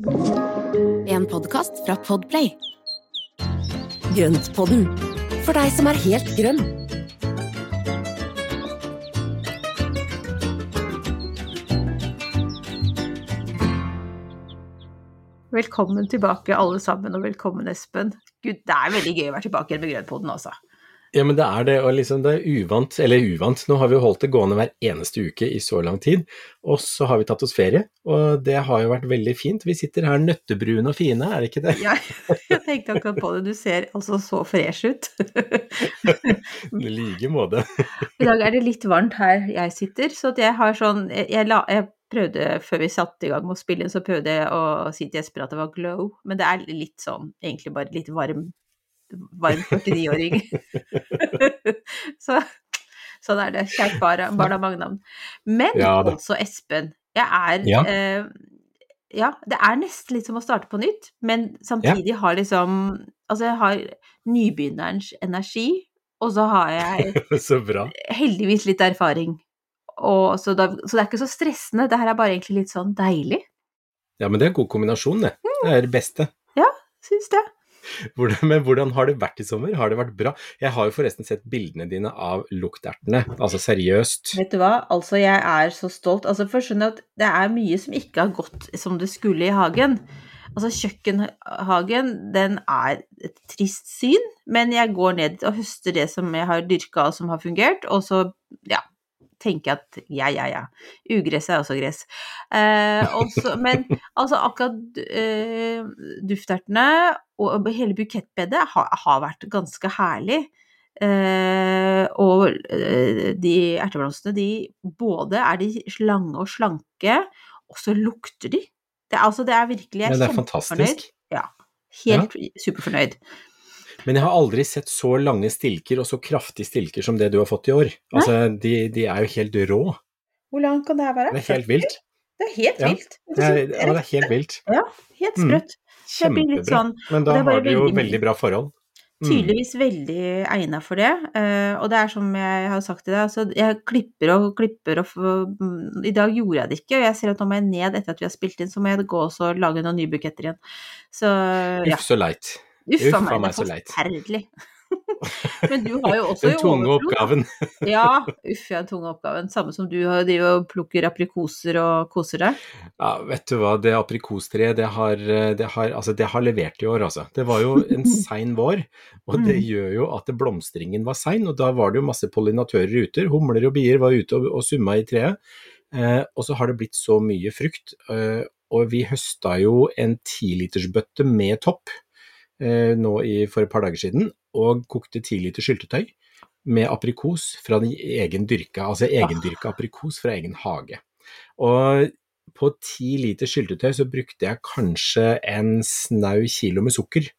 En podkast fra Podplay. Grøntpodden, for deg som er helt grønn. Velkommen tilbake, alle sammen, og velkommen, Espen. Gud, det er veldig gøy å være tilbake igjen med Grønnpoden, altså. Ja, men det er det, og liksom det er uvant, eller uvant, nå har vi jo holdt det gående hver eneste uke i så lang tid, og så har vi tatt oss ferie, og det har jo vært veldig fint. Vi sitter her nøttebrune og fine, er det ikke det? Ja, jeg tenkte akkurat på det, du ser altså så fresh ut. I like måte. I dag er det litt varmt her jeg sitter, så jeg har sånn jeg, la, jeg prøvde, før vi satte i gang med å spille så prøvde jeg å si til Espen at det var glow, men det er litt sånn, egentlig bare litt varm varm 49-åring. så sånn er det. Kjært barn, barn har mange navn. Men Ja altså, Espen, jeg er Ja. eh, ja, det er nesten litt som å starte på nytt, men samtidig har liksom Altså, jeg har nybegynnerens energi, og så har jeg Så bra. heldigvis litt erfaring. Og så, da, så det er ikke så stressende, det her er bare egentlig litt sånn deilig, Ja, men det er en god kombinasjon, det. Det er det beste. Ja, syns det. Hvordan, men hvordan har det vært i sommer? Har det vært bra? Jeg har jo forresten sett bildene dine av luktertene, altså seriøst. Vet du hva, altså jeg er så stolt. Altså for skjønner jeg at det er mye som ikke har gått som det skulle i hagen. Altså kjøkkenhagen, den er et trist syn, men jeg går ned og høster det som jeg har dyrka og som har fungert, og så, ja, tenker jeg at ja, ja, ja. Ugress er også gress. Eh, også, men altså akkurat eh, duftertene og hele bukettbedet har, har vært ganske herlig. Eh, og eh, de erteblomstene, de både er de lange og slanke, og så lukter de. Det, altså, det er virkelig Jeg Ja, er det er kjempefornøyd. fantastisk. Ja. Helt superfornøyd. Men jeg har aldri sett så lange stilker og så kraftige stilker som det du har fått i år. Altså, de, de er jo helt rå. Hvor langt kan det her være? Det er helt vilt. Det er helt Ja. Det er, ja, det er helt vilt. Ja, helt Mm. sprøtt. Mm. Kjempebra. sånn Men da har du jo veldig- veldig bra forhold. Mm. tydeligvis veldig egna for det. eh, og det er som jeg har sagt til deg, altså jeg klipper og klipper og mm, I dag gjorde jeg det ikke, og jeg ser at nå må jeg ned etter at vi har spilt inn, så må jeg gå og så lage noen nye buketter igjen. Så ja. Uff, så leit. Uff uff a a meg, det så er leit. forferdelig. Men du har jo også Den tunge overflod, oppgaven. Ja, uff, ja, tunge oppgaven. Samme som du har- driver og plukker aprikoser og koser deg. Ja, vet du hva, det aprikostreet, det har, det har, altså, det har levert i år, altså. Det var jo en sein vår, og det Mm. gjør jo at blomstringen var sein, og da var det jo masse pollinatører ute. Humler og bier var ute og, og summa i treet. Eh, og så har det blitt så mye frukt, eh, og vi høsta jo en tilitersbøtte med topp nå i, for et par dager siden, og kokte ti liter syltetøy med aprikos fra den egen dyrka, altså egendyrka aprikos fra egen hage. Og på ti liter syltetøy så brukte jeg kanskje en snau kilo med sukker.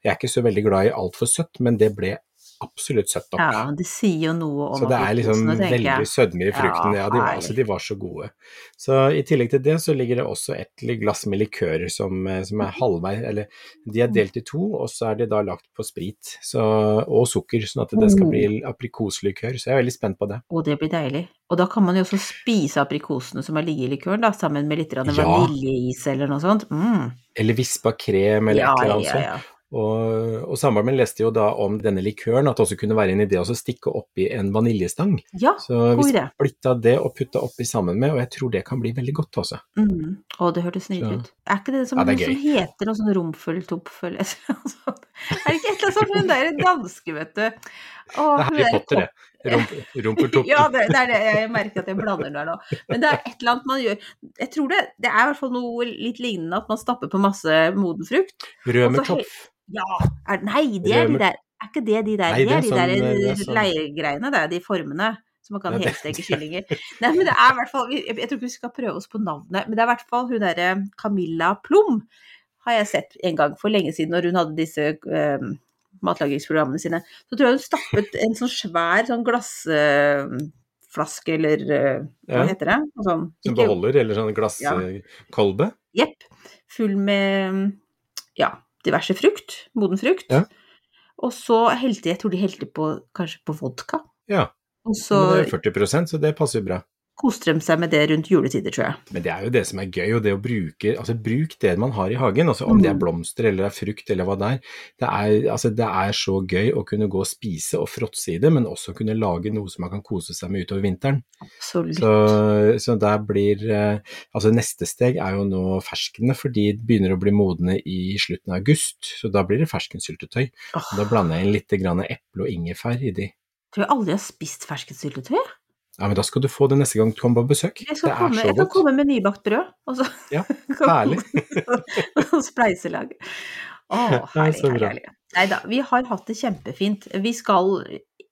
Jeg er ikke så veldig glad i altfor søtt, men det ble absolutt søtt nok. Ja, det sier jo noe om Så det er liksom tenker veldig jeg. sødme i frukten. Ja, Ja, de, var, altså, de var så gode. Så i tillegg til det så ligger det også et glass med likører som, eh, som er halvveis, eller de er delt i to, og så er de da lagt på sprit så, og sukker, sånn at det skal bli aprikoslikør. Så jeg er veldig spent på det. Og det blir deilig. Og da kan man jo også spise aprikosene som har ligget i likøren, da, sammen med litt Ja. vaniljeis eller noe sånt. Mm. Eller vispa krem eller Ja, et eller annet ja, sånt. Og, og samboeren min leste jo da om denne likøren, at det også kunne være en idé å stikke oppi en vaniljestang. Ja, Så vi splitta det og putta oppi sammen med, og jeg tror det kan bli veldig godt også. Mm. Å, det hørtes nydelig ut. Er ikke det som, Ja, det som heter noe sånn romfulltopføl eller? Er det ikke et eller annet sånt hun der danske, vet du? Å, Det er Harry Potter, det. Rump, rumpertopp. Ja, det, det er det. Jeg merker at jeg blander der nå. Men det er et eller annet man gjør Jeg tror det, det er i hvert fall noe litt lignende at man stapper på masse moden frukt. Rømertopf. Ja, er, nei, det er de der Er ikke det de der? Nei, det er de sånn, der er sånn- leirgreiene, det er de formene. som man kan helsteke kyllinger. Nei, men det er i hvert fall Jeg, tror ikke vi skal prøve oss på navnet, men det er i hvert fall hun derre Camilla Plum har jeg sett en gang for lenge siden, når hun hadde disse eh, matlagingsprogrammene sine. Så tror jeg hun stappet en sånn svær sånn glassflaske, eller eh, hva Ja. heter det? Sånn, Som beholder, eller sånn glasskolbe. Jepp. Full med ja, diverse frukt. Moden frukt. Ja. Og så helte jeg tror de helte på kanskje på vodka. Ja. Og så Men det er jo 40 så det passer jo bra. Koser de seg med det rundt juletider, tror jeg. Men det er jo det som er gøy, og det å bruke altså bruk det man har i hagen. altså Om det er blomster eller det er frukt eller hva det er. Det er, altså, det er så gøy å kunne gå og spise og fråtse i det, men også kunne lage noe som man kan kose seg med utover vinteren. Absolutt. Så, så der blir eh, Altså neste steg er jo nå ferskene, for de begynner å bli modne i slutten av august. Så da blir det ferskensyltetøy. Oh. Da blander jeg inn litt eple og ingefær i de. tror jeg aldri har spist ferskensyltetøy. Ja, men da skal du få det neste gang du kommer på besøk. Jeg, det er komme, så jeg kan komme med nybakt brød, og så Ja, herlig. og spleiselag. Å, herlig, herlig, herlig. Nei da, vi har hatt det kjempefint. Vi skal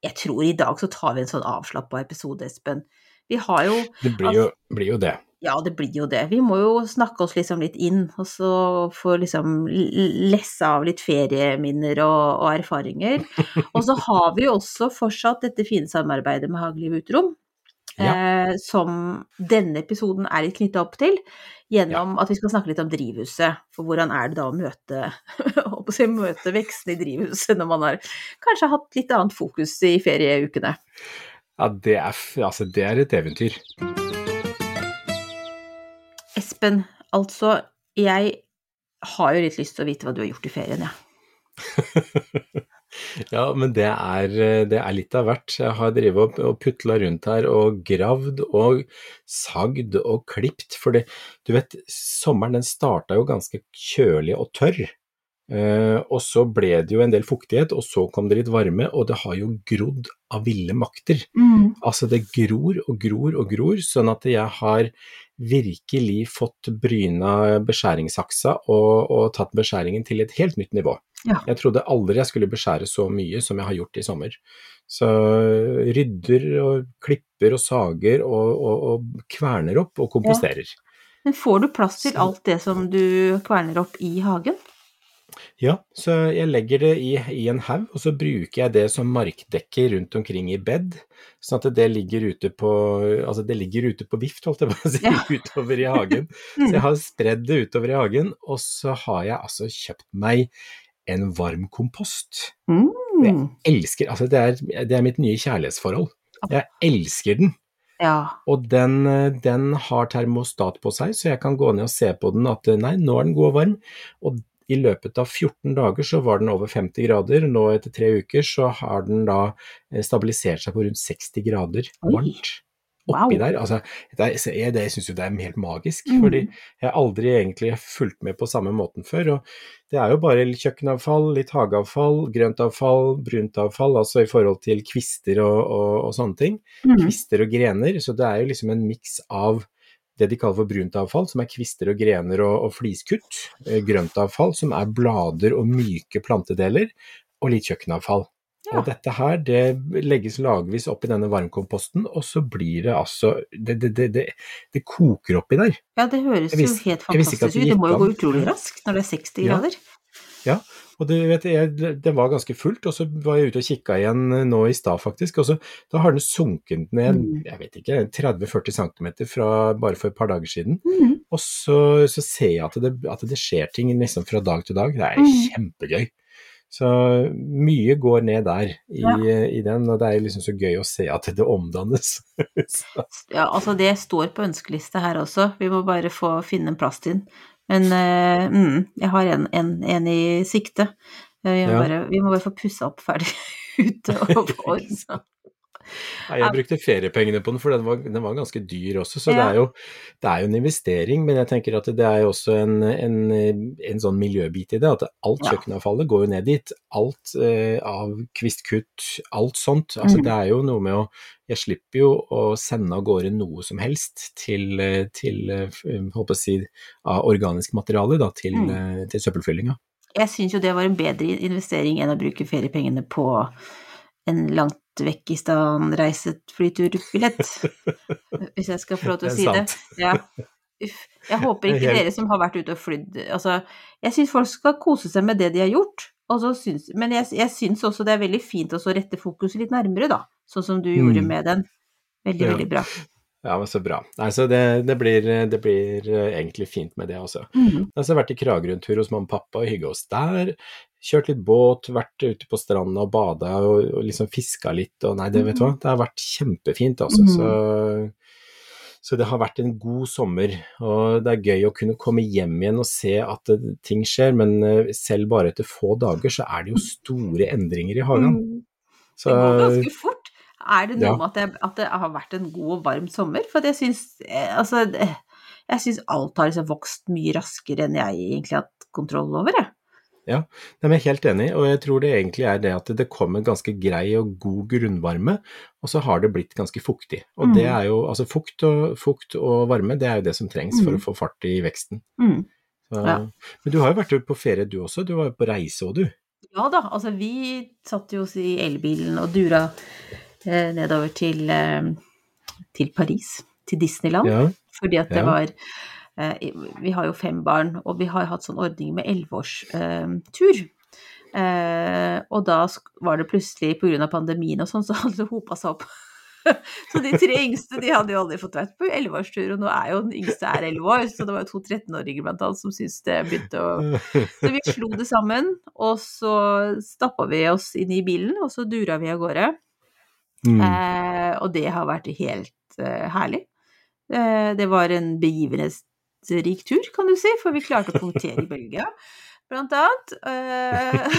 Jeg tror i dag så tar vi en sånn avslappa episode, Espen. Vi har jo Det blir jo, blir jo det. Ja, det blir jo det. Vi må jo snakke oss liksom litt inn, og så få liksom lesse av litt ferieminner og, og erfaringer. Og så har vi jo også fortsatt dette fine samarbeidet med Hageliv Eh, som denne episoden er litt knytta opp til, gjennom at vi skal snakke litt om drivhuset. For hvordan er det da å møte, å møte veksten i drivhuset når man har kanskje hatt litt annet fokus i ferieukene? Ja, det er, altså, det er et eventyr. Espen, altså, jeg har jo litt lyst til å vite hva du har gjort i ferien, jeg. Ja, men det er, det er litt av hvert. Jeg har drevet opp og putla rundt her og gravd og sagd og klipt. For det, du vet, sommeren den starta jo ganske kjølig og tørr. Eh, og så ble det jo en del fuktighet, og så kom det litt varme, og det har jo grodd av ville makter. Altså det gror og gror og gror, sånn at jeg har virkelig fått bryna beskjæringssaksa og, og tatt beskjæringen til et helt nytt nivå. Ja. Jeg trodde aldri jeg skulle beskjære så mye som jeg har gjort i sommer. Så rydder og klipper og sager og, og, og kverner opp og komposterer. Men får du plass til alt det som du kverner opp i hagen? Ja, så jeg legger det i, i en haug, og så bruker jeg det som markdekke rundt omkring i bed, sånn at det ligger ute på, altså det ligger ute på vift, holdt jeg på å si, Ja. utover i hagen. Så jeg har spredd det utover i hagen, og så har jeg altså kjøpt meg en varm kompost. Mm. Elsker, altså det er, det er mitt nye kjærlighetsforhold. Jeg elsker den. Ja. Og den, den har termostat på seg, så jeg kan gå ned og se på den at nei, nå er den god og varm. Og i løpet av 14 dager så var den over 50 grader, nå etter tre uker så har den da eh, stabilisert seg på rundt 60 grader varmt. Oppi Wow. der, altså, det, jeg, det jeg synes jo det er helt magisk, Mm. fordi jeg har aldri egentlig fulgt med på samme måten før, og det er jo bare kjøkkenavfall, litt hageavfall, grøntavfall, brunt avfall, altså i forhold til kvister og, og, og sånne ting Mm. kvister og grener, så det er jo liksom en miks av det de kaller for brunt avfall, som er kvister og grener og, og fliskutt, Grøntavfall, grønt avfall, som er blader og myke plantedeler, og litt kjøkkenavfall. Ja. Og dette her, det legges lagvis opp i denne varmkomposten, og så blir det altså Det, det, det, det, koker oppi der. ja, det høres visste- jo helt fantastisk ut. Det må jo gå utrolig raskt når det er 60 Ja. grader. Og det, vet jeg, det var ganske fullt, og så var jeg ute og kikka igjen eh, nå i stad, faktisk. Og så da har den sunket ned Mm. jeg vet ikke, 30-40 cm fra bare for et par dager siden. Mm. Og så, så ser jeg at det, at det skjer ting nesten fra dag til dag. Det er Mm. kjempegøy. Så mye går ned der i, Ja. i den, og det er liksom så gøy å se at det omdannes. Ja, altså det står på ønskeliste her også. Vi må bare få finne en plass til den. Men uh, mm, jeg har en, en, en i sikte. Eh, Vi må, Ja. bare, vi må bare få pussa opp ferdig ute og ordna. Nei, jeg brukte feriepengene på den, for den var, den var ganske dyr også. Så det, er jo, det er jo en investering, men jeg tenker at det er jo også en, en, en sånn miljøbit i det. At alt kjøkkenavfallet går jo ned dit. Alt eh, av kvistkutt, alt sånt. Altså Mm. det er jo noe med å Jeg slipper jo å sende av gårde noe som helst til, eh, til eh, håper jeg å si, av organisk materiale da, til, Mm. eh, til søppelfyllinga. Jeg syns jo det var en bedre investering enn å bruke feriepengene på en langt vekk i stand reiset flyturbillett. Hvis jeg skal få lov til å si det. Ja. Uff. Jeg håper ikke dere som har vært ute og flydd Altså, jeg syns folk skal kose seg med det de har gjort. Syns, men jeg, jeg syns også det er veldig fint å rette fokuset litt nærmere, da. Sånn som du gjorde Mm. med den. Veldig, Ja. veldig bra. Ja, men så bra. Nei, så det, det, blir, det blir eh, egentlig fint med det også. Mhm. Jeg har vært i Kragerø-tur hos mamma og pappa og hygga oss der. Kjørt litt båt, vært ute på stranda og bada og, og liksom fiska litt og nei, det vet du hva, det har vært kjempefint altså. Mhm. Så Så det har vært en god sommer, og det er gøy å kunne komme hjem igjen og se at det, ting skjer, men eh, selv bare etter få dager så er det jo store endringer i hagen. Mm. Så, Det går ganske fort. Er det noe med at det, at det har vært en god og varm sommer? For jeg syns eh, altså, jeg syns alt har liksom vokst mye raskere enn jeg egentlig har hatt kontroll over, jeg. Ja, jeg er helt enig, og jeg tror det egentlig er det at det kom en ganske grei og god grunnvarme, og så har det blitt ganske fuktig. Og det Mm. er jo, altså fukt og, fukt og varme, det er jo det som trengs for Mm. å få fart i veksten. Mm. Så, Ja. Men du har jo vært på ferie du også, du var jo på reise òg du. Ja da, altså vi satt jo oss i elbilen og dura eh, nedover til, eh, til Paris, til Disneyland. Ja. Fordi at det var eh, Vi har jo fem barn, og vi har hatt sånn ordning med elleveårstur. Eh, og da var det plutselig, pga. pandemien og sånn, så hadde det hopa seg opp. så de tre yngste de hadde jo aldri fått vært på elleveårstur, og nå er jo den yngste er elleve år, så det var jo to 13-åringer blant annet som syntes det begynte å Så vi slo det sammen, og så stappa vi oss inn i bilen, og så dura vi av gårde. Mm. Eh, og det har vært helt eh, herlig. Eh, det var en begivenhetsrik tur, kan du si, for vi klarte å punktere i Belgia, blant annet. Eh,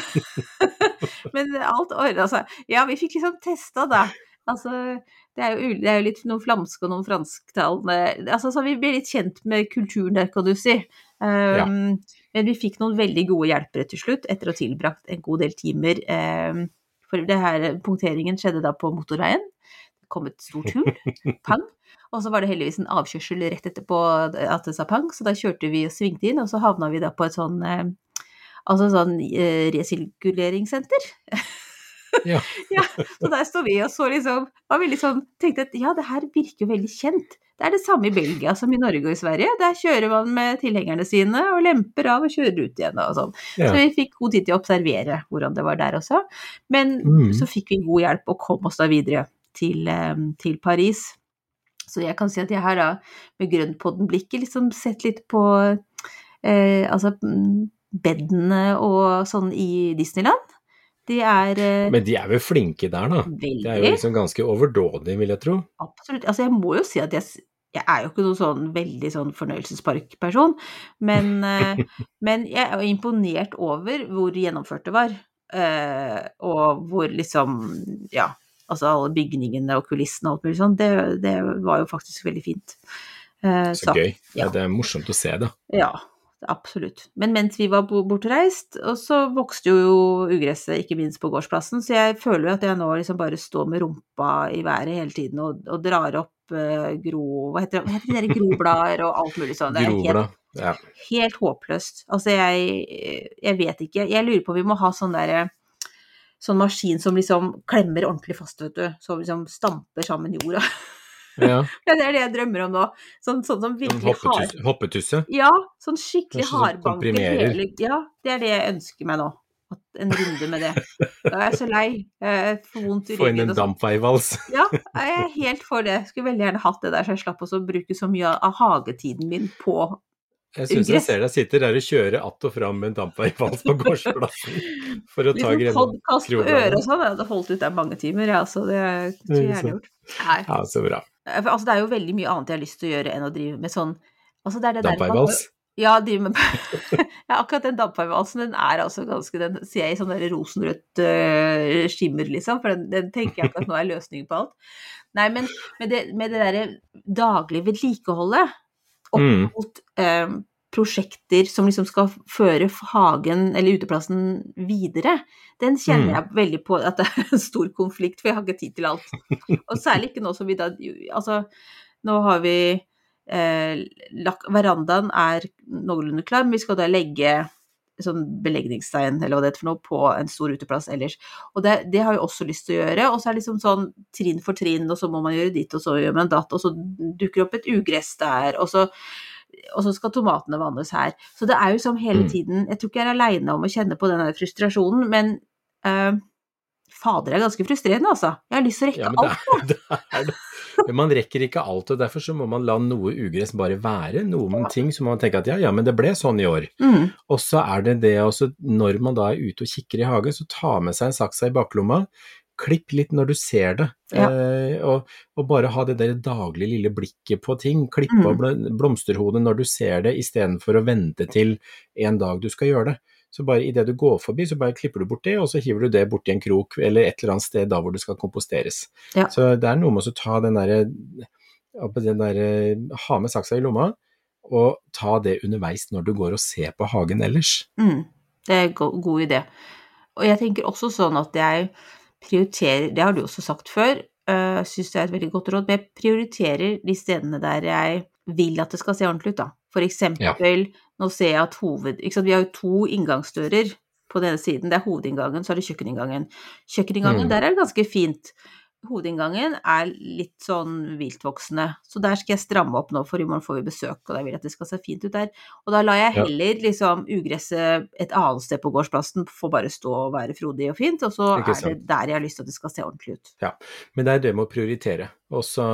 men alt ordna seg. Ja, vi fikk liksom testa, da. Altså, det er jo, det er jo litt noen flamske og noen fransktalende altså, Så vi ble litt kjent med kulturen der, kan du si. Ja. Um, Men vi fikk noen veldig gode hjelpere til slutt, etter å ha tilbrakt en god del timer. Um, for det her punkteringen skjedde da på motorveien. Det kom et stort hull. Pang. Og så var det heldigvis en avkjørsel rett etterpå at det sa pang, så da kjørte vi og svingte inn, og så havna vi da på et sånn eh, Altså sånn eh, resirkuleringssenter. Ja. ja, så der står vi og så liksom var veldig sånn, tenkte at ja, det her virker jo veldig kjent. Det er det samme i Belgia som i Norge og i Sverige. Der kjører man med tilhengerne sine og lemper av og kjører ut igjen og sånn. Ja. Så vi fikk god tid til å observere hvordan det var der også. Men Mm. så fikk vi god hjelp og kom oss da videre til, eh, til Paris. Så jeg kan si at jeg har da med grønnpodden-blikket liksom sett litt på eh, altså mm, bedene og sånn i Disneyland. De er eh, Men de er vel flinke der, da. veldig Det er jo liksom ganske overdådig, vil jeg tro. Absolutt. Altså, jeg må jo si at jeg, jeg er jo ikke noen sånn veldig sånn fornøyelsesparkperson, men, eh, men jeg er jo imponert over hvor gjennomført det var. eh, og hvor liksom Ja, altså alle bygningene og kulissene og alt mulig sånn, det, det var jo faktisk veldig fint. Så, Så gøy. Ja, det er morsomt å se, da. Ja, absolutt. Men mens vi var bortreist, og så vokste jo ugresset, ikke minst på gårdsplassen, så jeg føler jo at jeg nå liksom bare står med rumpa i været hele tiden og, og drar opp uh, gro... Hva heter det, hva heter det der groblader og alt mulig sånn. Det er helt, Ja. helt håpløst. Altså, jeg, jeg vet ikke. Jeg lurer på om vi må ha sånn derre Sånn maskin som liksom klemmer ordentlig fast, vet du. Som liksom stamper sammen jorda. ja. Ja, det er det jeg drømmer om nå. Sånn, sånn som virkelig har hoppetusse. ja, sånn skikkelig Kanskje hardbanker hele Ja, det er det jeg ønsker meg nå. At en runde med det. Da er jeg så lei. Jeg får vondt i Få inn en sånn. dampveivals. Ja, jeg er helt for det. Skulle veldig gjerne hatt det der, så jeg slapp også å bruke så mye av hagetiden min på Jeg syns jeg ser deg sitter der og kjører att og fram med en dampveivals på gårdsplassen for å ta liksom grønne podkast på øret og sånn. Jeg hadde holdt ut der mange timer, jeg, altså. Det skulle jeg gjerne gjort. Nei. Ja, så bra. For, altså, det er jo veldig mye annet jeg har lyst til å gjøre enn å drive med sånn Altså, det er det der Dampveivals. Ja, drive med ja, akkurat den dampveivalsen, den er altså ganske Den ser jeg i sånn rosenrødt uh, skimmer, liksom, for den, den tenker jeg ikke at nå er løsningen på alt. Nei, men med det, med det derre daglige vedlikeholdet opp Mm. mot øh, prosjekter som liksom skal føre hagen eller uteplassen videre, den kjenner Mm. jeg veldig på at det er en stor konflikt, for jeg har ikke tid til alt. Og særlig ikke nå som vi da Altså, nå har vi eh, lak, Verandaen er noenlunde klar, men vi skal da legge sånn belegningsstein, eller hva det heter for noe, på en stor uteplass ellers. Og det, det har jeg også lyst til å gjøre. Og så er det liksom sånn trinn for trinn, og så må man gjøre ditt, og så gjør man datt, og så dukker opp et ugress der, og så og så skal tomatene vannes her. Så det er jo som hele Mm. tiden Jeg tror ikke jeg er aleine om å kjenne på den frustrasjonen, men eh, fader, det er ganske frustrerende, altså. Jeg har lyst til å rekke Ja, men det alt. er, det er det. Men man rekker ikke alt, og derfor så må man la noe ugress bare være. Noen ting som man tenker at ja, ja, men det ble sånn i år. Mm, Og så er det det også, når man da er ute og kikker i hagen, så ta med seg en saksa i baklomma. Klipp litt når du ser det, Ja. eh, og, og bare ha det der daglige lille blikket på ting. Klippe Mm. av mm. blomsterhodet når du ser det, istedenfor å vente til en dag du skal gjøre det. Så bare idet du går forbi, så bare klipper du bort det, og så hiver du det borti en krok eller et eller annet sted da hvor det skal komposteres. Ja. Så det er noe med å ta den derre den derre Ha med saksa i lomma, og ta det underveis når du går og ser på hagen ellers. Mm, det er en go- god idé. Og jeg tenker også sånn at jeg prioriterer, det har du også sagt før, uh, syns det er et veldig godt råd, men jeg prioriterer de stedene der jeg vil at det skal se ordentlig ut, da. For eksempel, nå ser jeg at hoved... Ikke sant, vi har jo to inngangsdører på denne siden. Det er hovedinngangen, så er det kjøkkeninngangen. Kjøkkeninngangen, Mm. der er det ganske fint. Hovedinngangen er litt sånn viltvoksende, så der skal jeg stramme opp nå, for i morgen får vi besøk, og da vil jeg at det skal se fint ut der. Og da lar jeg heller liksom ugresset et annet sted på gårdsplassen få bare stå og være frodig og fint, og så er det der jeg har lyst til at det skal se ordentlig ut. Ja, Men det er det med å prioritere. Og så,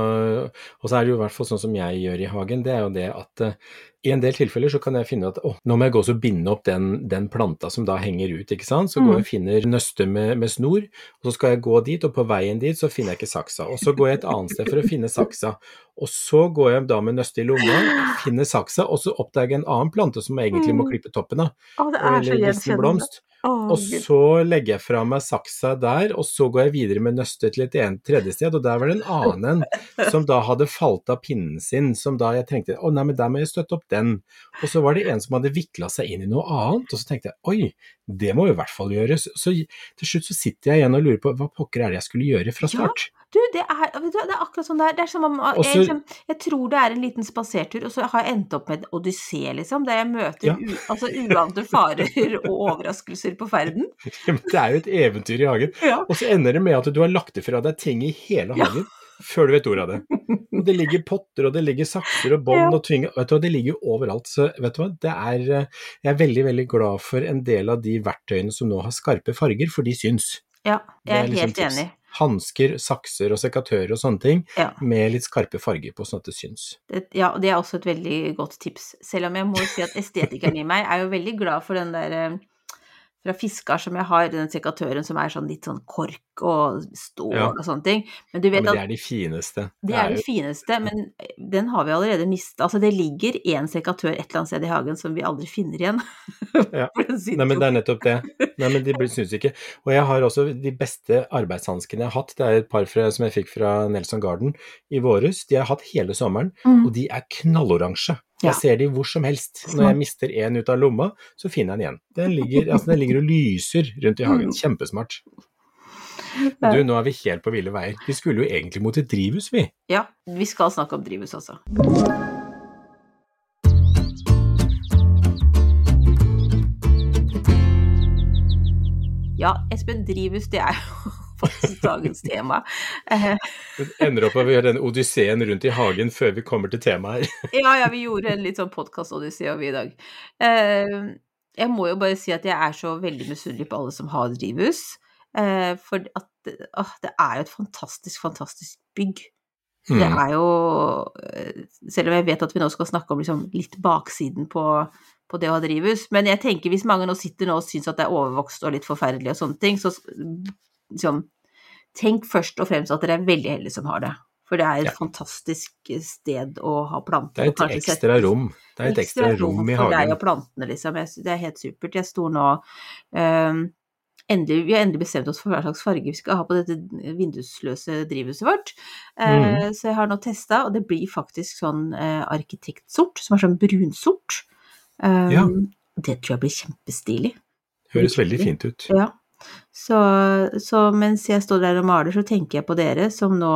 er det jo i hvert fall sånn som jeg gjør i hagen, det er jo det at eh, i en del tilfeller så kan jeg finne at å, nå må jeg gå og binde opp den, den planta som da henger ut, ikke sant. Så går jeg og finner nøste med, med snor, og så skal jeg gå dit, og på veien dit så finner jeg ikke saksa. Og så går jeg et annet sted for å finne saksa. Og så går jeg da med nøste i lomma, finner saksa, og så oppdager jeg en annen plante som jeg egentlig må Mm. klippe toppen av. Å, det er så Eller en gjenkjennende. Å, Og så legger jeg fra meg saksa der, og så går jeg videre med nøstet til et en, tredje sted, og der var det en annen en som da hadde falt av pinnen sin, som da jeg tenkte å nei, men der må jeg støtte opp den. Og så var det en som hadde vikla seg inn i noe annet, og så tenkte jeg oi, det må i hvert fall gjøres. Så til slutt så sitter jeg igjen og lurer på hva pokker er det jeg skulle gjøre fra start? Du, det er, vet du, det er akkurat sånn der. Det er som om jeg, Også- liksom, jeg tror det er en liten spasertur, og så har jeg endt opp med en odyssé, liksom, der jeg møter Ja. u, altså, uante farer og overraskelser på ferden. Det er jo et eventyr i hagen. Ja. Og så ender det med at du har lagt ifra deg ting i hele Ja. hagen før du vet ordet av det. Og det ligger potter, og det ligger sakser og bånd Ja. og tvinger Vet du hva, det ligger overalt. Så vet du hva, det er Jeg er veldig, veldig glad for en del av de verktøyene som nå har skarpe farger, for de syns. Ja, jeg jeg er liksom helt tips. enig. Hansker, sakser og sekatører og sånne ting Ja. med litt skarpe farger på, sånn at det syns. Det, ja, og det er også et veldig godt tips. Selv om jeg må si at estetikeren i meg er jo veldig glad for den der eh, fra Fiskar som jeg har, den sekatøren som er sånn litt sånn kork og stål Ja. og sånne ting. Men du Ja, men det er de fineste. det er de fineste, men den har vi allerede mistet. Altså det ligger én sekatør et eller annet sted i hagen som vi aldri finner igjen. Ja. Nei, men det er nettopp det. Nei, men De blir- syns ikke. Og jeg har også de beste arbeidshanskene jeg har hatt. Det er et par fra, som jeg fikk fra Nelson Garden i våres. De har jeg hatt hele sommeren, Mm. og de er knalloransje. Ja. Jeg ser de hvor som helst. Når jeg mister en ut av lomma, så finner jeg den igjen. Den ligger, altså, den ligger og lyser rundt i hagen. Mm. Kjempesmart. Du, nå er vi helt på ville veier. Vi skulle jo egentlig mot et drivhus, vi. Ja, vi skal snakke om drivhus også. Ja, Espen, drivhus det er jo dagens tema. Eh, Det ender opp med å gjøre den odysseen rundt i hagen før vi kommer til temaet her. Ja, ja, vi gjorde en litt sånn podkast-odyssé over i dag. Eh, jeg må jo bare si at jeg er så veldig misunnelig på alle som har drivhus. Eh, for at å, det er jo et fantastisk, fantastisk bygg. Det Mm. er jo eh, Selv om jeg vet at vi nå skal snakke om liksom litt baksiden på, på det å ha drivhus, men jeg tenker hvis mange nå sitter nå og syns at det er overvokst og litt forferdelig og sånne ting, så liksom Tenk først og fremst at dere er veldig heldige som har det. For det er et Ja. fantastisk sted å ha planter. Det er et ekstra rom. Det er et ekstra rom i for deg hagen. og plantene, liksom. Det er helt supert. Jeg sto nå ehm, endelig, Vi har endelig bestemt oss for hva slags farge vi skal ha på dette vindusløse drivhuset vårt. Uh, mm. Så jeg har nå testa, og det blir faktisk sånn uh, arkitektsort, som er sånn brunsort. Um, Ja. Det tror jeg blir kjempestilig. Høres veldig fint ut. Ja. Så, så mens jeg står der og maler, så tenker jeg på dere som nå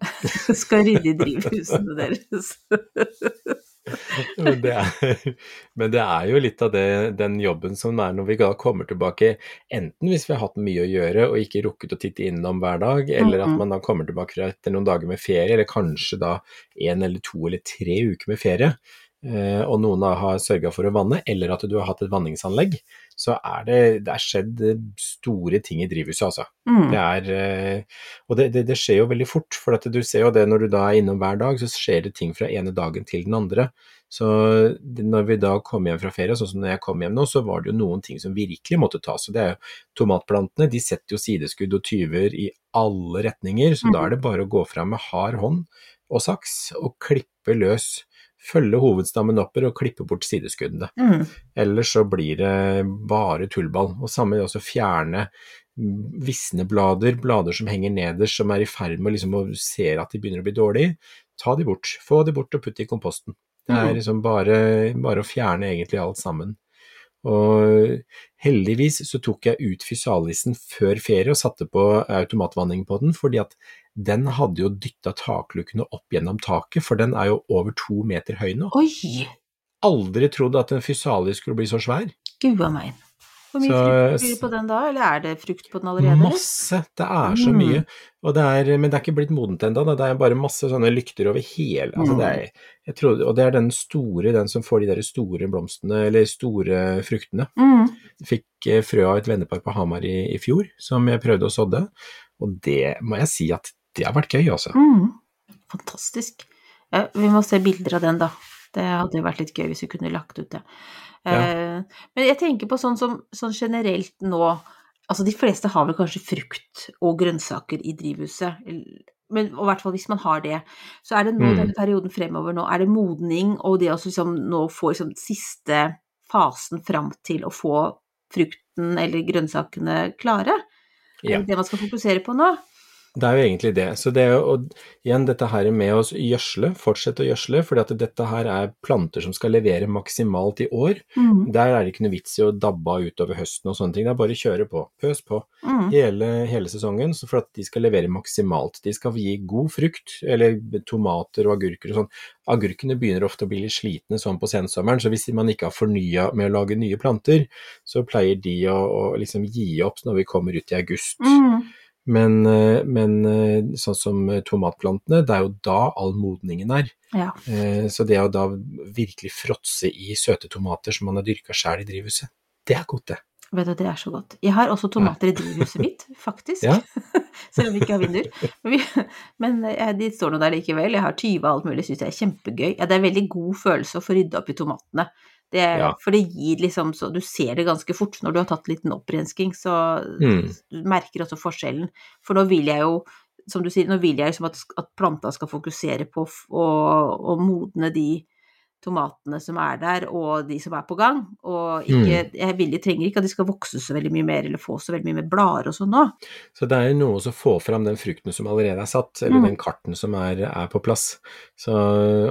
skal rydde i drivhusene deres. Men det, er, men det er jo litt av det, den jobben som er når vi kommer tilbake, enten hvis vi har hatt mye å gjøre og ikke rukket å titte innom hver dag, eller at Mhm. man da kommer tilbake etter noen dager med ferie, eller kanskje da en eller to eller tre uker med ferie, og noen har sørga for å vanne, eller at du har hatt et vanningsanlegg, så er det, det er skjedd eh, store ting i drivhuset, altså. Mm. Det er, eh, og det, det, det skjer jo veldig fort, for at du ser jo det når du da er innom hver dag, så skjer det ting fra ene dagen til den andre. Så når vi da kom hjem fra ferie, sånn som når jeg kom hjem nå, så var det jo noen ting som virkelig måtte tas. Og det er jo tomatplantene, de setter jo sideskudd og tyver i alle retninger, så da er det bare å gå fram med hard hånd og saks og klippe løs. Følge hovedstammen oppover og klippe bort sideskuddene. Mm. Ellers så blir det bare tullball. Og samme også fjerne mm, visne blader, blader som henger nederst, som er i ferd med liksom å se at de begynner å bli dårlige. Ta de bort. Få de bort og putt i komposten. Det er Mhm. liksom bare, bare å fjerne egentlig alt sammen. Og heldigvis så tok jeg ut fysialisen før ferie og satte på automatvanning på den, fordi at den hadde jo dytta taklukkene opp gjennom taket, for den er jo over to meter høy nå. Oi! Aldri trodd at en fysialis skulle bli så svær. Gua meg. Hvor mye Så- frukt blir det på den da, eller er det frukt på den allerede? Masse, det er så Mm. mye. Og det er, men det er ikke blitt modent ennå, det er bare masse sånne lykter over hele altså det er, jeg tror, Og det er den store, den som får de der store blomstene, eller store fruktene. Mm. Fikk eh, frø av et vennepar på Hamar i, i fjor, som jeg prøvde å sådde. Og det må jeg si at det har vært gøy, altså. Mm. Fantastisk. Ja, vi må se bilder av den, da. Det hadde jo vært litt gøy hvis vi kunne lagt ut det. Eh, men jeg tenker på sånn som sånn generelt nå Altså, de fleste har vel kanskje frukt og grønnsaker i drivhuset. Men i hvert fall hvis man har det, så er det nå Mm. denne perioden fremover nå, er det modning og det å liksom nå få liksom siste fasen fram til å få frukten eller grønnsakene klare? Ja. det det man skal fokusere på nå? Det er jo egentlig det. Så det er jo, og igjen dette her med å gjødsle, fortsette å gjødsle, for dette her er planter som skal levere maksimalt i år. Mm. Der er det ikke noe vits i å dabbe av utover høsten og sånne ting. Det er bare å kjøre på. Pøs på Mm. hele, hele sesongen, så for at de skal levere maksimalt. De skal gi god frukt, eller tomater og agurker og sånn. Agurkene begynner ofte å bli litt slitne sånn på sensommeren, så hvis man ikke har fornya med å lage nye planter, så pleier de å, å liksom gi opp når vi kommer ut i august. Mm. Men, eh, men eh, sånn som tomatplantene, det er jo da all modningen er. Ja. Eh, Så det å da virkelig fråtse i søte tomater som man har dyrka sjøl i drivhuset, det er godt, det. Vet du, det er så godt. Jeg har også tomater i drivhuset mitt, faktisk. Ja. Selv om vi ikke har vinduer. Men, vi, men eh, de står nå der likevel. Jeg har tyva og alt mulig, syns jeg er kjempegøy. Ja, det er en veldig god følelse å få rydda opp i tomatene. Det, Ja. For det gir liksom så Du ser det ganske fort når du har tatt en liten opprensking, så Mm. du merker også forskjellen. For nå vil jeg jo som du sier, nå vil jeg liksom at, at planta skal fokusere på å, modne de tomatene som er der, og de som er på gang. Og ikke, Mm. jeg vil, trenger ikke at de skal vokse så veldig mye mer, eller få så veldig mye mer blader og sånn nå. Så det er jo noe å få fram den frukten som allerede er satt, eller Mm. den karten som er, er på plass. Så,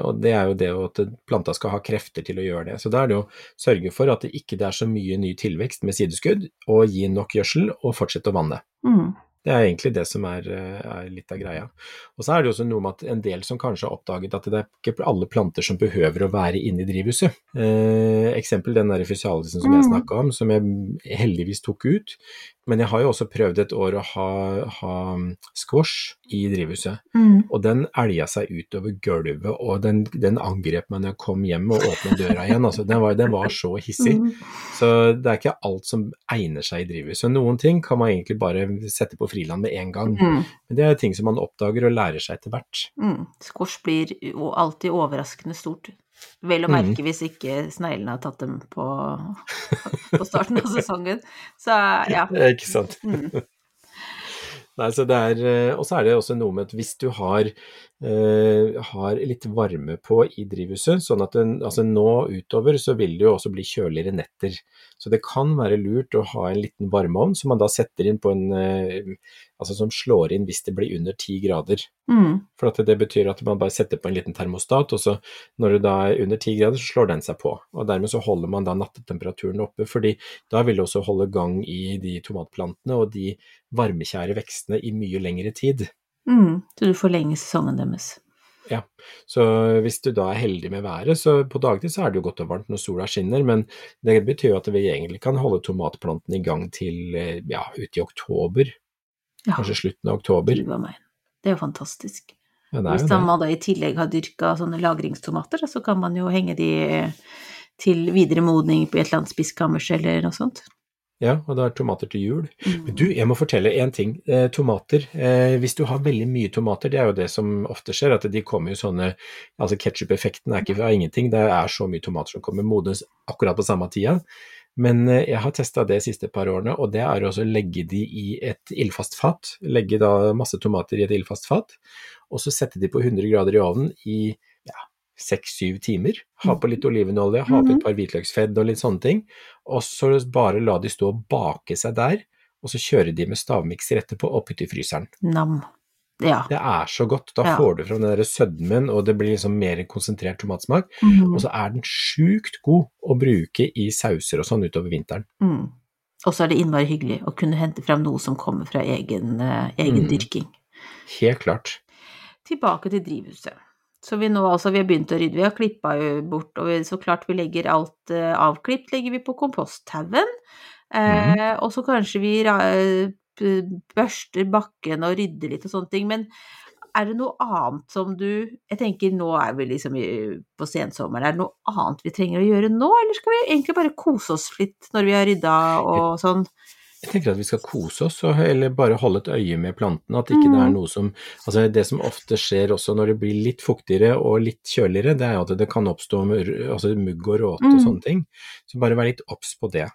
og det er jo det at planta skal ha krefter til å gjøre det. Så da er det å sørge for at det ikke er så mye ny tilvekst med sideskudd, og gi nok gjødsel, og fortsette å vanne. Mm. Det er egentlig det som er, er litt av greia. Og så er det også noe med at en del som kanskje har oppdaget at det er ikke alle planter som behøver å være inne i drivhuset. Eh, eksempel den der fysialisen som jeg Mm. snakka om, som jeg heldigvis tok ut. Men jeg har jo også prøvd et år å ha, ha squash i drivhuset, Mm. og den elga seg utover gulvet, og den, den angrep meg når jeg kom hjem og åpna døra igjen. Altså, den, var, den var så hissig. Mm. Så det er ikke alt som egner seg i drivhuset. Noen ting kan man egentlig bare sette på friland med en gang. Mm. Men det er ting som man oppdager og lærer seg etter hvert. Mm. Squash blir alltid overraskende stort. Vel å Mm. merke hvis ikke sneglene har tatt dem på, på starten av sesongen. Så ja. Ikke sant. Mm. Nei, så det er, eh, og så er det også noe med at hvis du har, eh, har litt varme på i drivhuset, sånn at den, altså nå utover så vil det jo også bli kjøligere netter. Så det kan være lurt å ha en liten varmeovn som man da setter inn på en, eh, altså som slår inn hvis det blir under 10 grader. Mm. For det betyr at man bare setter på en liten termostat, og så når det da er under 10 grader, så slår den seg på. Og dermed så holder man da nattetemperaturen oppe, fordi da vil det også holde gang i de tomatplantene og de varmekjære vekstene i mye lengre tid. Mm. Så du forlenger sesongen deres. Ja, Så hvis du da er heldig med været, så på dagtid så er det jo godt og varmt når sola skinner, men det betyr jo at vi egentlig kan holde tomatplantene i gang til eh, ja, ut i oktober, Ja, kanskje slutten av oktober. Det er jo fantastisk. Ja, er Hvis jo man da i tillegg har dyrka sånne lagringstomater, så kan man jo henge de til videre modning på et eller annet spiskammers eller noe sånt. Ja, og det er tomater til jul. Mm. Men du, jeg må fortelle én ting. Eh, tomater. Eh, hvis du har veldig mye tomater, det er jo det som ofte skjer, at de kommer jo sånne Altså ketsjup-effekten er ikke fra ingenting, det er så mye tomater som kommer modnes akkurat på samme tida. Men eh, jeg har testa det de siste par årene, og det er å legge de i et ildfast fat. Legge da masse tomater i et ildfast fat, og så sette de på 100 grader i ovnen i ja, seks-syv timer. Ha på litt olivenolje, ha på et par hvitløksfedd og litt sånne ting. Og så bare la de stå og bake seg der, og så kjøre de med stavmikser etterpå og putte i fryseren. Nam. Ja. Det er så godt. Da Ja. får du fram den der sødmen, og det blir liksom mer konsentrert tomatsmak. Mm. Og så er den sjukt god å bruke i sauser og sånn utover vinteren. Mm. Og så er det innmari hyggelig å kunne hente fram noe som kommer fra egen, eh, egen Mm. dyrking. Helt klart. Tilbake til drivhuset. Så vi nå altså, vi har begynt å rydde, vi har klippa bort, og vi, så klart vi legger alt eh, avklipt, legger vi på komposthaugen. Eh, Og så kanskje vi p- børster bakken og rydder litt og sånne ting, men er det noe annet som du Jeg tenker nå er vi liksom på sensommeren, er det noe annet vi trenger å gjøre nå, eller skal vi egentlig bare kose oss litt når vi har rydda og sånn? Jeg tenker at vi skal kose oss, eller bare holde et øye med plantene. At ikke det er Mm. noe som Altså det som ofte skjer også når det blir litt fuktigere og litt kjøligere, det er at det kan oppstå altså mugg og råte og Mm. sånne ting. Så bare vær litt obs på det.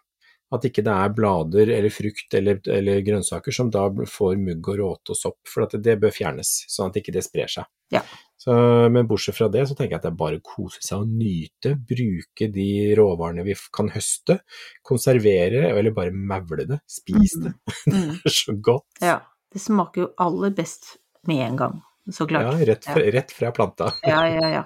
At ikke det er blader eller frukt eller, eller grønnsaker som da får mugg og råte og sopp, for at det bør fjernes, sånn at ikke det sprer seg. Ja. Så, men bortsett fra det, så tenker jeg at det er bare å kose seg og nyte, bruke de råvarene vi kan høste, konservere, eller bare maule det, spis det. Mm. Det er så godt. Ja. Det smaker jo aller best med en gang, så Ja, klart. rett fra, rett fra planta. Ja, ja, ja.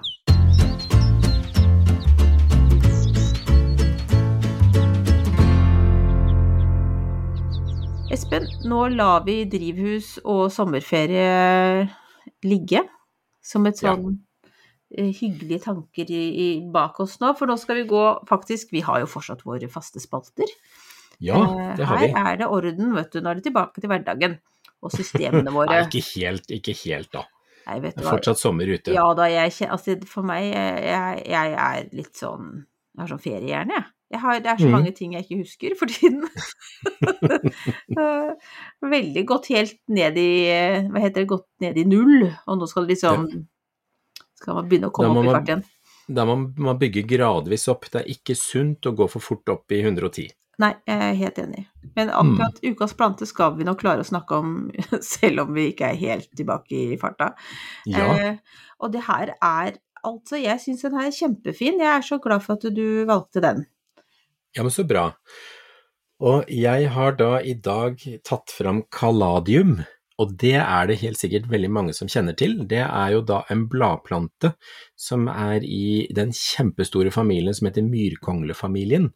Espen, nå lar vi drivhus og sommerferie ligge som et sånn ja hyggelige tanker i, i, bak oss nå, for nå skal vi gå faktisk Vi har jo fortsatt våre faste spalter. Ja, Eh, det har vi. Her er det orden, vet du. Nå er det tilbake til hverdagen og systemene Nei, våre. ikke helt, ikke helt da. Nei, vet Det er fortsatt sommer ute. Ja da, jeg Altså, for meg jeg, jeg er litt sånn Jeg har sånn feriehjerne, jeg. Har, det er så Mhm. mange ting jeg ikke husker for tiden. Veldig gått helt ned i Hva heter det? Gått ned i null. Og nå skal det liksom Skal man begynne å komme opp i fart igjen. Da må man bygge gradvis opp. Det er ikke sunt å gå for fort opp i 110. Nei, jeg er helt enig. Men Mm. akkurat ukas plante skal vi nok klare å snakke om, selv om vi ikke er helt tilbake i farta. Ja, Eh, og det her er Altså, jeg syns den her er kjempefin. Jeg er så glad for at du valgte den. Ja, men så bra. Og jeg har da i dag tatt fram caladium, og det er det helt sikkert veldig mange som kjenner til. Det er jo da en bladplante som er i den kjempestore familien som heter myrkonglefamilien.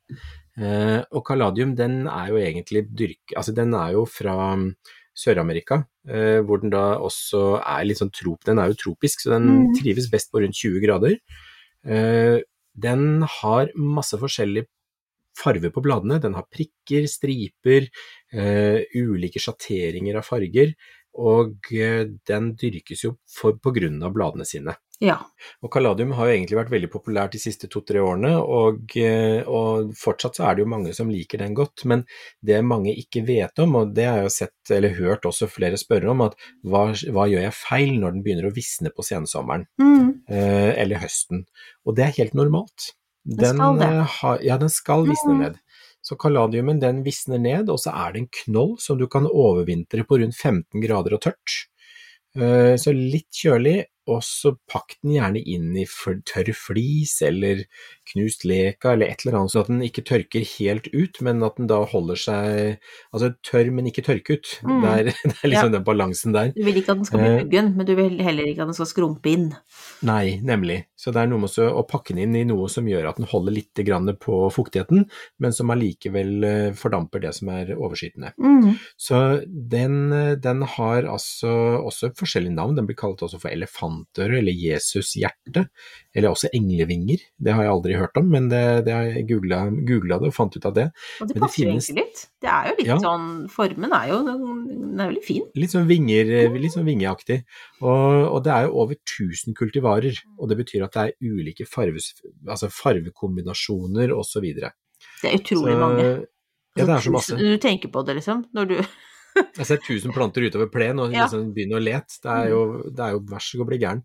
Eh, og caladium den er jo egentlig dyrk... Altså den er jo fra mm, Sør-Amerika, eh, hvor den da også er litt sånn trop... Den er jo tropisk, så den Mm. trives best på rundt 20 grader. Eh, den har masse forskjellig farve på bladene. Den har prikker, striper, eh, ulike sjatteringer av farger, og eh, den dyrkes jo for, på grunn av bladene sine. Ja. Og Caladium har jo egentlig vært veldig populært de siste to-tre årene, og, eh, og fortsatt så er det jo mange som liker den godt. Men det mange ikke vet om, og det har jeg jo sett eller hørt også flere spørre om, at hva, hva gjør jeg feil når den begynner å visne på sensommeren Mm. eller høsten? Og det er helt normalt. Den eh, har, ja, den skal visne Mm. ned. Så kaladiumen den visner ned, og så er det en knoll som du kan overvintre på rundt 15 grader og tørt. Eh, Så litt kjølig, og så pakk den gjerne inn i tørr flis eller knust leka eller et eller annet, så at den ikke tørker helt ut, men at den da holder seg Altså tørr, men ikke tørke ut. Mm. Det, er, det er liksom den balansen der. Du vil ikke at den skal bli Eh. muggen, men du vil heller ikke at den skal skrumpe inn. Nei, nemlig. Så det er noe med å pakke den inn i noe som gjør at den holder litt grann på fuktigheten, men som allikevel eh, fordamper det som er overskytende. Mm. Så den, eh, den har altså også forskjellige navn. Den blir kalt også for elefantøre eller Jesushjerte, eller også englevinger. Det har jeg aldri hørt om, men det, det jeg googla det og fant ut av det. Og det passer finnes- egentlig litt. Det er jo litt Ja. sånn Formen er jo Den er veldig fin. Litt sånn vinger, litt sånn vingeaktig. Og, og det er jo over 1000 kultivarer, og det betyr at det er ulike farves, altså farvekombinasjoner osv. Det er utrolig mange. Ja, det er så Altså, masse. Du tenker på det, liksom, når du Jeg ser tusen planter utover plen og liksom begynner å lete. Det er jo, det er jo vær så god bli gæren.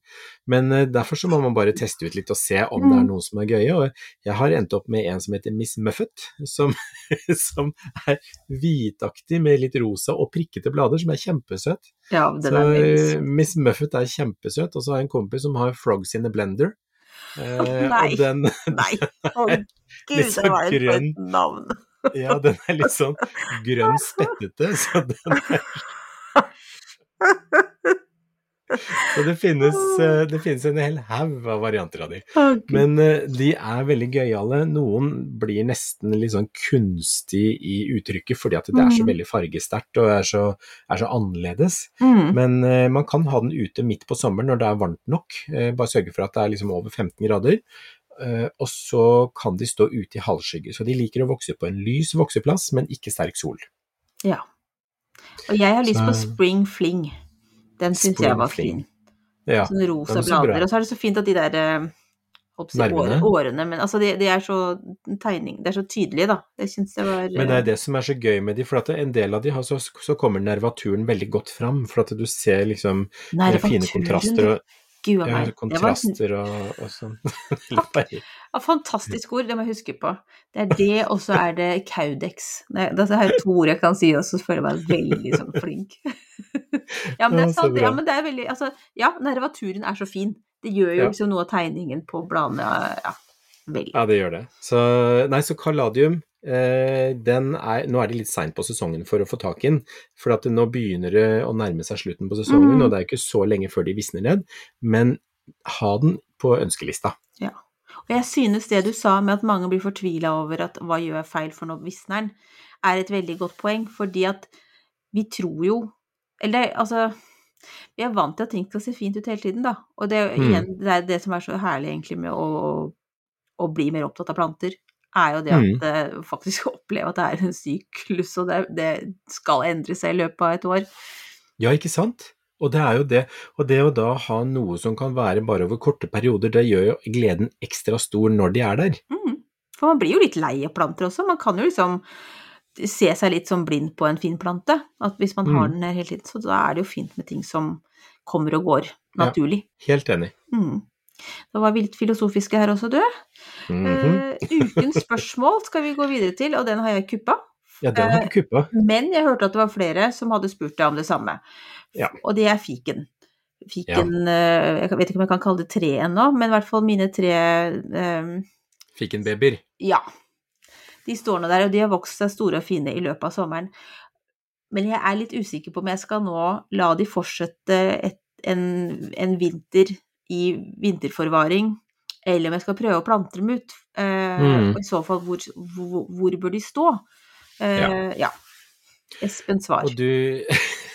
Men uh, derfor så må man bare teste ut litt og se om det er Mm. noen som er gøye. Og jeg har endt opp med en som heter Miss Muffet, som, som er hvitaktig med litt rosa og prikkete blader, som er kjempesøt. Ja, den Så er eh. Miss Muffet er kjempesøt. Og så har jeg en kompis som har Frogs in a Blender. Uh, Nei. og den, Nei, å gud, det var et navn. Ja, den er litt sånn grønn spettete, så den er Så det finnes, eh, det finnes en hel haug av varianter av de. Men eh, de er veldig gøyale. Noen blir nesten litt sånn kunstig i uttrykket fordi at det er så Mhm. veldig fargesterkt og er så, er så annerledes. Mm. Men eh, man kan ha den ute midt på sommeren når det er varmt nok. Bare sørge for at det er liksom over 15 grader. Eh, og så kan de stå ute i halvskygge. Så de liker å vokse på en lys vokseplass, men ikke sterk sol. Ja. Og jeg har lyst på Spring Fling. Den syns jeg var fin. Ja, Sånne rosa så bra. blader. Og så er det så fint at de der eh, holdt på å si Nervene. årene Men altså, de, de er så tegning Det er så tydelige, da. Det syns jeg var Men det er det som er så gøy med de, for at en del av de har så, så kommer nervaturen veldig godt fram. For at du ser liksom eh, fine kontraster og, Gud a ja, meg. Det var kontraster og, og sånn. Ja, fantastisk ord, det må jeg huske på. Det er det, og så er det Caudex. Det er to ord jeg kan si, og så føler jeg meg veldig sånn flink. ja, men det er sant. Ja, men det er veldig Altså, ja, nervaturen er så fin. Det gjør jo liksom noe av tegningen på bladene Ja, veldig. Ja, det gjør det. Så, nei, så Caladium, den er Nå er det litt seint på sesongen for å få tak i den, for at nå begynner det å nærme seg slutten på sesongen, Mm. og det er ikke så lenge før de visner ned. Men ha den på ønskelista. Og jeg synes det du sa med at mange blir fortvila over at hva gjør jeg feil for nå visner den, er et veldig godt poeng, fordi at vi tror jo Eller altså Vi er vant til at ting skal se fint ut hele tiden, da. Og det, Mm. igjen, det er det som er så herlig egentlig med å, å bli mer opptatt av planter, er jo det at mm. faktisk oppleve at det er en syklus, og det, det skal endre seg i løpet av et år. Ja, ikke sant? Og det er jo det. Og det å da ha noe som kan være bare over korte perioder, det gjør jo gleden ekstra stor når de er der. Mm. For man blir jo litt lei av planter også. Man kan jo liksom se seg litt som blind på en fin plante. At hvis man har Mm. den der hele tiden, så da er det jo fint med ting som kommer og går naturlig. Helt enig. Mm. Da var vi litt filosofiske her også, du. Mm -hmm. uh, ukens spørsmål skal vi gå videre til, og den har jeg kuppa. Ja, den har du kuppa. Men jeg hørte at det var flere som hadde spurt deg om det samme. Ja. Og det er fiken. Fiken eh, Jeg vet ikke om jeg kan kalle det tre ennå, men i hvert fall mine tre eh, Fikenbabyer. Ja. De står nå der, og de har vokst seg store og fine i løpet av sommeren. Men jeg er litt usikker på om jeg skal nå la de fortsette et, en, en vinter i vinterforvaring, eller om jeg skal prøve å plante dem ut. Eh, Mm. Og i så fall, hvor, hvor, hvor bør de stå? Eh, ja. Espen svar. Og du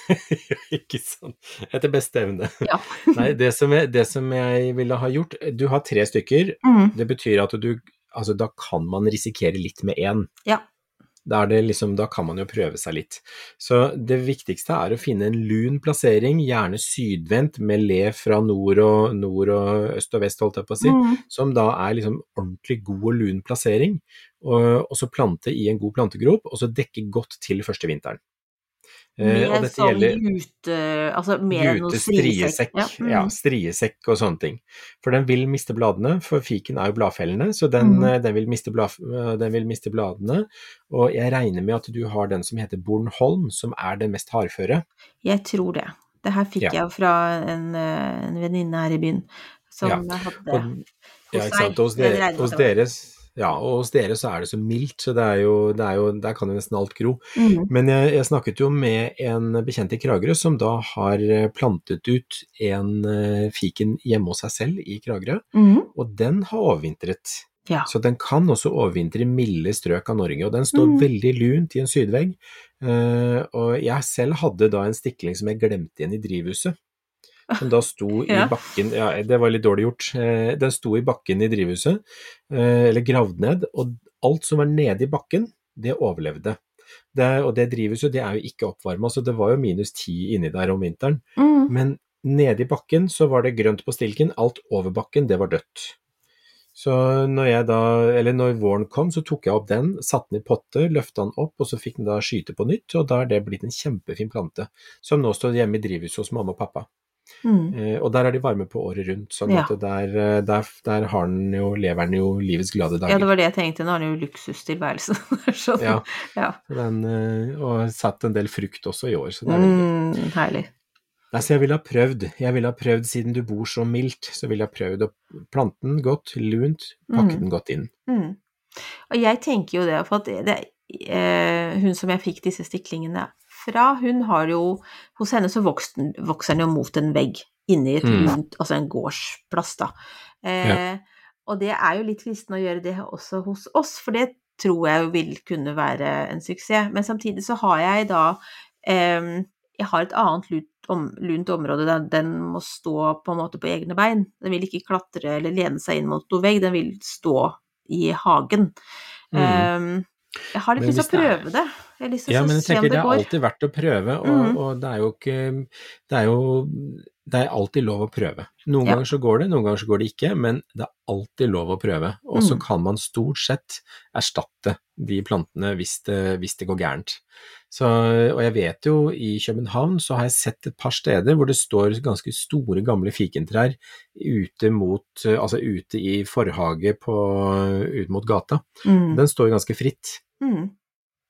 Ikke sant. Etter beste evne. Ja. Nei, det som, jeg, det som jeg ville ha gjort Du har tre stykker. Mm. Det betyr at du Altså, da kan man risikere litt med én. Ja. Er liksom, da kan man jo prøve seg litt. Så det viktigste er å finne en lun plassering, gjerne sydvendt, med le fra nord og, nord og øst og vest, holdt jeg på å si, Mm. som da er liksom ordentlig god og lun plassering. Og, og så plante i en god plantegrop, og så dekke godt til første vinteren. Eh, og Med dette sånn gjelder jute... Altså mer Jute, striesekk, ja, mm. striesekk og sånne ting. For den vil miste bladene, for fiken er jo bladfellende, så den, Mhm. eh, den, vil miste blad, eh, den vil miste bladene. Og jeg regner med at du har den som heter Bornholm, som er den mest hardføre. Jeg tror det. Det her fikk Ja. jeg fra en, en venninne her i byen som Ja, hadde Og, hos ja. Hos, dere, hos deres ja, og hos dere så er det så mildt, så det er jo, det er jo, der kan jo nesten alt gro. Mm. Men jeg, jeg snakket jo med en bekjent i Kragerø som da har eh, plantet ut en eh, fiken hjemme hos seg selv i Kragerø, Mm. og den har overvintret. Ja. Så den kan også overvintre i milde strøk av Norge, og den står Mm. veldig lunt i en sydvegg. Uh, og jeg selv hadde da en stikling som jeg glemte igjen i drivhuset. Som da sto i bakken Ja, det var litt dårlig gjort. Eh, den sto i bakken i drivhuset, eh, eller gravd ned, og alt som var nede i bakken, det overlevde. Det, og det drivhuset det er jo ikke oppvarma, så det var jo minus ti inni der om vinteren. Mm. Men nede i bakken så var det grønt på stilken, alt over bakken det var dødt. Så når jeg da, eller når våren kom, så tok jeg opp den, satte den i potte, løfta den opp, og så fikk den da skyte på nytt, og da er det blitt en kjempefin plante, som nå står hjemme i drivhuset hos mamma og pappa. Mm. Eh, og der er de varme på året rundt, sånn Ja. at der, eh, der, der har den jo, lever den jo livets glade dager. Ja, det var det jeg tenkte. Nå har den jo luksustilværelsen. sånn. Ja. ja. Den, eh, og satt en del frukt også i år, så det er veldig Mm, herlig. Nei, så jeg ville ha prøvd, jeg ville ha prøvd, siden du bor så mildt, så ville jeg ha prøvd å plante den godt, lunt, pakke Mm. den godt inn. Mm. Og jeg tenker jo det, for at det, eh, hun som jeg fikk disse stiklingene fra, hun har jo Hos henne så vokste vokser den jo mot en vegg inni et Mm. rundt, altså en gårdsplass, da. Eh, Og det er jo litt fristende å gjøre det også hos oss, for det tror jeg vil kunne være en suksess. Men samtidig så har jeg da eh, Jeg har et annet lunt, om, lunt område der den må stå på en måte på egne bein. Den vil ikke klatre eller lene seg inn mot noen vegg, den vil stå i hagen. Mm. Eh, jeg har litt lyst til å prøve det det. Ja, men jeg tenker det det er alltid verdt å prøve, og, mm. og det er jo ikke Det er jo det er alltid lov å prøve. Noen Ja. ganger så går det, noen ganger så går det ikke, men det er alltid lov å prøve. Og så Mm. kan man stort sett erstatte de plantene hvis det, hvis det går gærent. Så, og jeg vet jo i København så har jeg sett et par steder hvor det står ganske store gamle fikentrær ute mot Altså ute i forhage på, ut mot gata. Mm. Den står ganske fritt. Mm.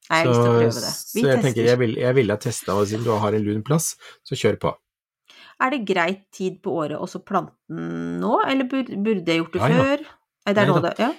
Nei, jeg har lyst til å prøve det. Så jeg tester. tenker jeg, vil, ha testa, og siden du har en lun plass, så kjør på. Er det greit tid på året også plante den nå, eller burde, jeg gjort det Ja, ja. før? Nei, det er nå det Ja.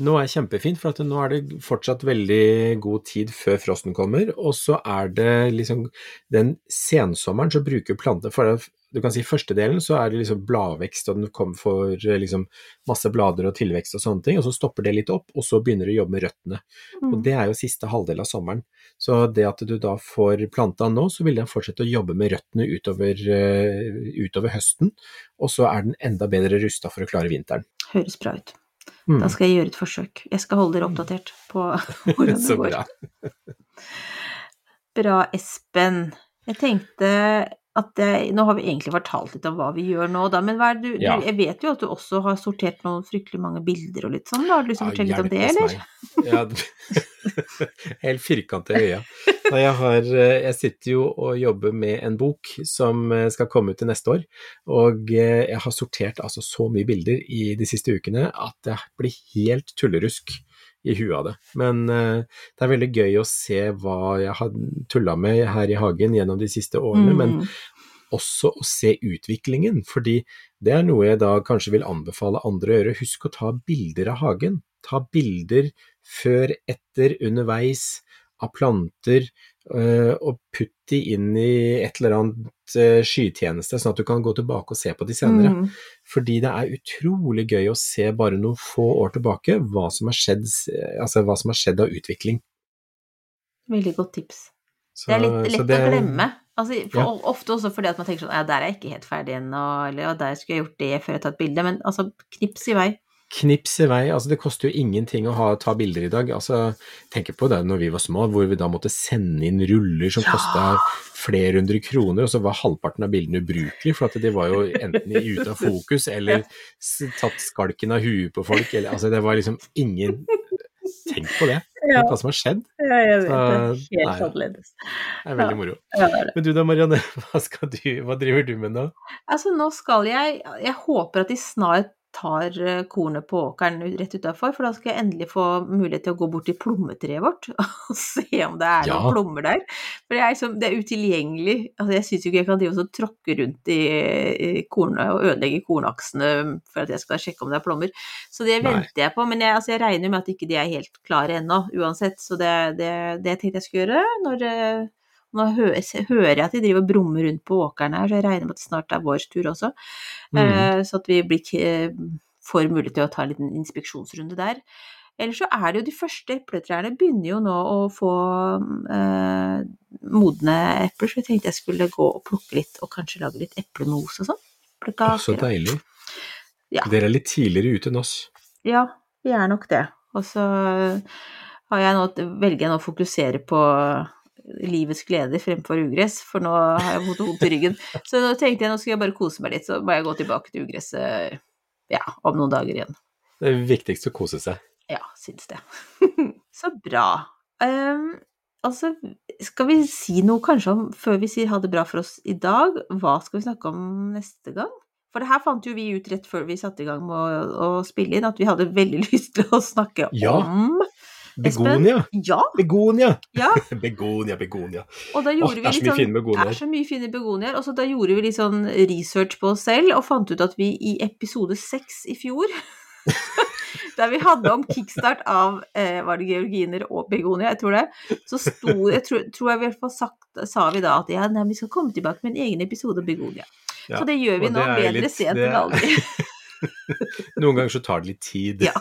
Nå er det kjempefint, for at nå er det fortsatt veldig god tid før frosten kommer, og så er det liksom den sensommeren så bruker plantene for du kan si første delen så er det liksom bladvekst, og den kommer for liksom masse blader og tilvekst og sånne ting, og så stopper det litt opp, og så begynner du å jobbe med røttene. Og Mm. det er jo siste halvdel av sommeren. Så det at du da får planta nå, så vil den fortsette å jobbe med røttene utover, eh, utover høsten, og så er den enda bedre rusta for å klare vinteren. Høres bra ut. Mm. Da skal jeg gjøre et forsøk. Jeg skal holde dere oppdatert på hvordan det Så går. bra. Bra, Espen. Jeg tenkte at det, Nå har vi egentlig fortalt litt om hva vi gjør nå, da, men er du, Ja. du Jeg vet jo at du også har sortert noen fryktelig mange bilder og litt sånn, da. Har du lyst til å fortelle litt om det, eller? Ja, helt firkanta i øya. Nei, Jeg, har, eh, jeg sitter jo og jobber med en bok som eh, skal komme ut til neste år, og eh, jeg har sortert altså så mye bilder i de siste ukene at jeg blir helt tullerusk i huet av det. Men uh, det er veldig gøy å se hva jeg har tulla med her i hagen gjennom de siste årene, men Mm. også å se utviklingen, fordi det er noe jeg da kanskje vil anbefale andre å gjøre. Husk å ta bilder av hagen. Ta bilder før, etter, underveis av planter, og putt de inn i et eller annet øh, skytjeneste, sånn at du kan gå tilbake og se på de senere. Mm. Fordi det er utrolig gøy å se bare noen få år tilbake hva som har skjedd, altså hva som har skjedd av utvikling. Veldig godt tips. Så, Det er litt lett det- å glemme. Altså, for, Ja. Ofte også fordi at man tenker sånn Ja, der er jeg ikke helt ferdig ennå, eller ja, der skulle jeg gjort det før jeg tatt bilde. Men altså, knips i vei. Knips i vei, altså det koster jo ingenting å ha, ta bilder i dag. Altså, tenk på det når vi var små, hvor vi da måtte sende inn ruller som Ja. kosta flere hundre kroner, og så var halvparten av bildene ubrukelige, for at de var jo enten ute av fokus, eller tatt skalken av huet på folk, eller altså det var liksom ingen Tenk på det, tenk hva som har skjedd. Ja, jeg vet det. Helt annerledes. Det er veldig moro. Ja, det det. Men du da, Marianne, hva, du, hva driver du med nå? Altså, nå skal jeg Jeg håper at de snart tar eh, kornet på åkeren rett utafor, for da skal jeg endelig få mulighet til å gå bort til plommetreet vårt og se om det er Ja. noen plommer der. For det er, liksom, det er utilgjengelig. Altså, jeg syns jo ikke jeg kan drive og så tråkke rundt i, i kornet og ødelegge kornaksene for at jeg skal sjekke om det er plommer. Så det Nei. venter jeg på. Men jeg, altså, jeg regner med at ikke de er helt klare ennå, uansett. Så det, det, det tenkte jeg skulle gjøre når eh, nå hører jeg at de driver og brummer rundt på åkeren her, så jeg regner med at det snart er vår tur også. Mm. Eh, Så at vi blir, får mulighet til å ta en liten inspeksjonsrunde der. Ellers så er det jo de første epletrærne begynner jo nå å få eh, modne epler, så jeg tenkte jeg skulle gå og plukke litt, og kanskje lage litt eplemos og sånn. Så deilig. Ja. Dere er litt tidligere ute enn oss. Ja, vi er nok det. Og så har jeg nå, velger jeg nå å fokusere på livets glede fremfor ugress, for nå har jeg fått vondt i ryggen. Så nå tenkte jeg nå skal jeg bare kose meg litt, så må jeg gå tilbake til ugresset ja, om noen dager igjen. Det er viktigst å kose seg. Ja, syns det. så bra. Um, altså, skal vi si noe kanskje om, før vi sier ha det bra for oss i dag, hva skal vi snakke om neste gang? For det her fant jo vi ut rett før vi satte i gang med å, å spille inn, at vi hadde veldig lyst til å snakke Ja. om? Begonia! Ja! Begonia! ja. Begonia, begonia. Og da gjorde det vi litt sånn Det er så mye fine begonier. Og så da gjorde vi litt sånn research på oss selv, og fant ut at vi i episode seks i fjor Der vi hadde om kickstart av eh, var det georginer og begonia, jeg tror det. Så sto, jeg tror, tror jeg i hvert fall sagt, sa vi da at ja, nei, vi skal komme tilbake med en egen episode om begonia. Ja, så det gjør vi nå, bedre litt- sent enn aldri. Noen ganger så tar det litt tid. Ja.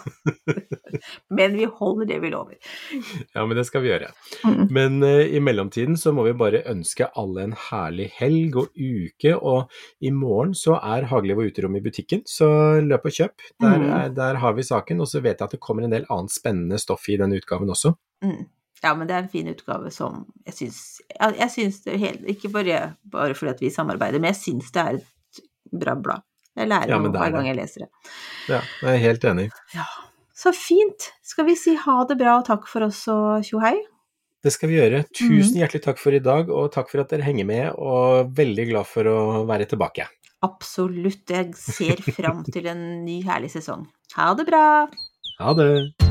Men vi holder det vi lover. Ja, men det skal vi gjøre. Mm. Men uh, i mellomtiden så må vi bare ønske alle en herlig helg og uke, og i morgen så er Hageliv og uterom i butikken, så løp og kjøp. Der, Mm. er, der har vi saken, og så vet jeg at det kommer en del annet spennende stoff i denne utgaven også. Mm. Ja, men det er en fin utgave som jeg syns Jeg, jeg syns det helt Ikke bare, bare fordi vi samarbeider, men jeg syns det er et bra blad. Jeg lærer Ja, noe er hver gang jeg leser det. Ja, jeg er helt enig. Ja. Så fint. Skal vi si ha det bra og takk for oss og tjohei? Det skal vi gjøre. Tusen hjertelig takk for i dag, og takk for at dere henger med, og veldig glad for å være tilbake. Absolutt. Jeg ser fram til en ny herlig sesong. Ha det bra! Ha det!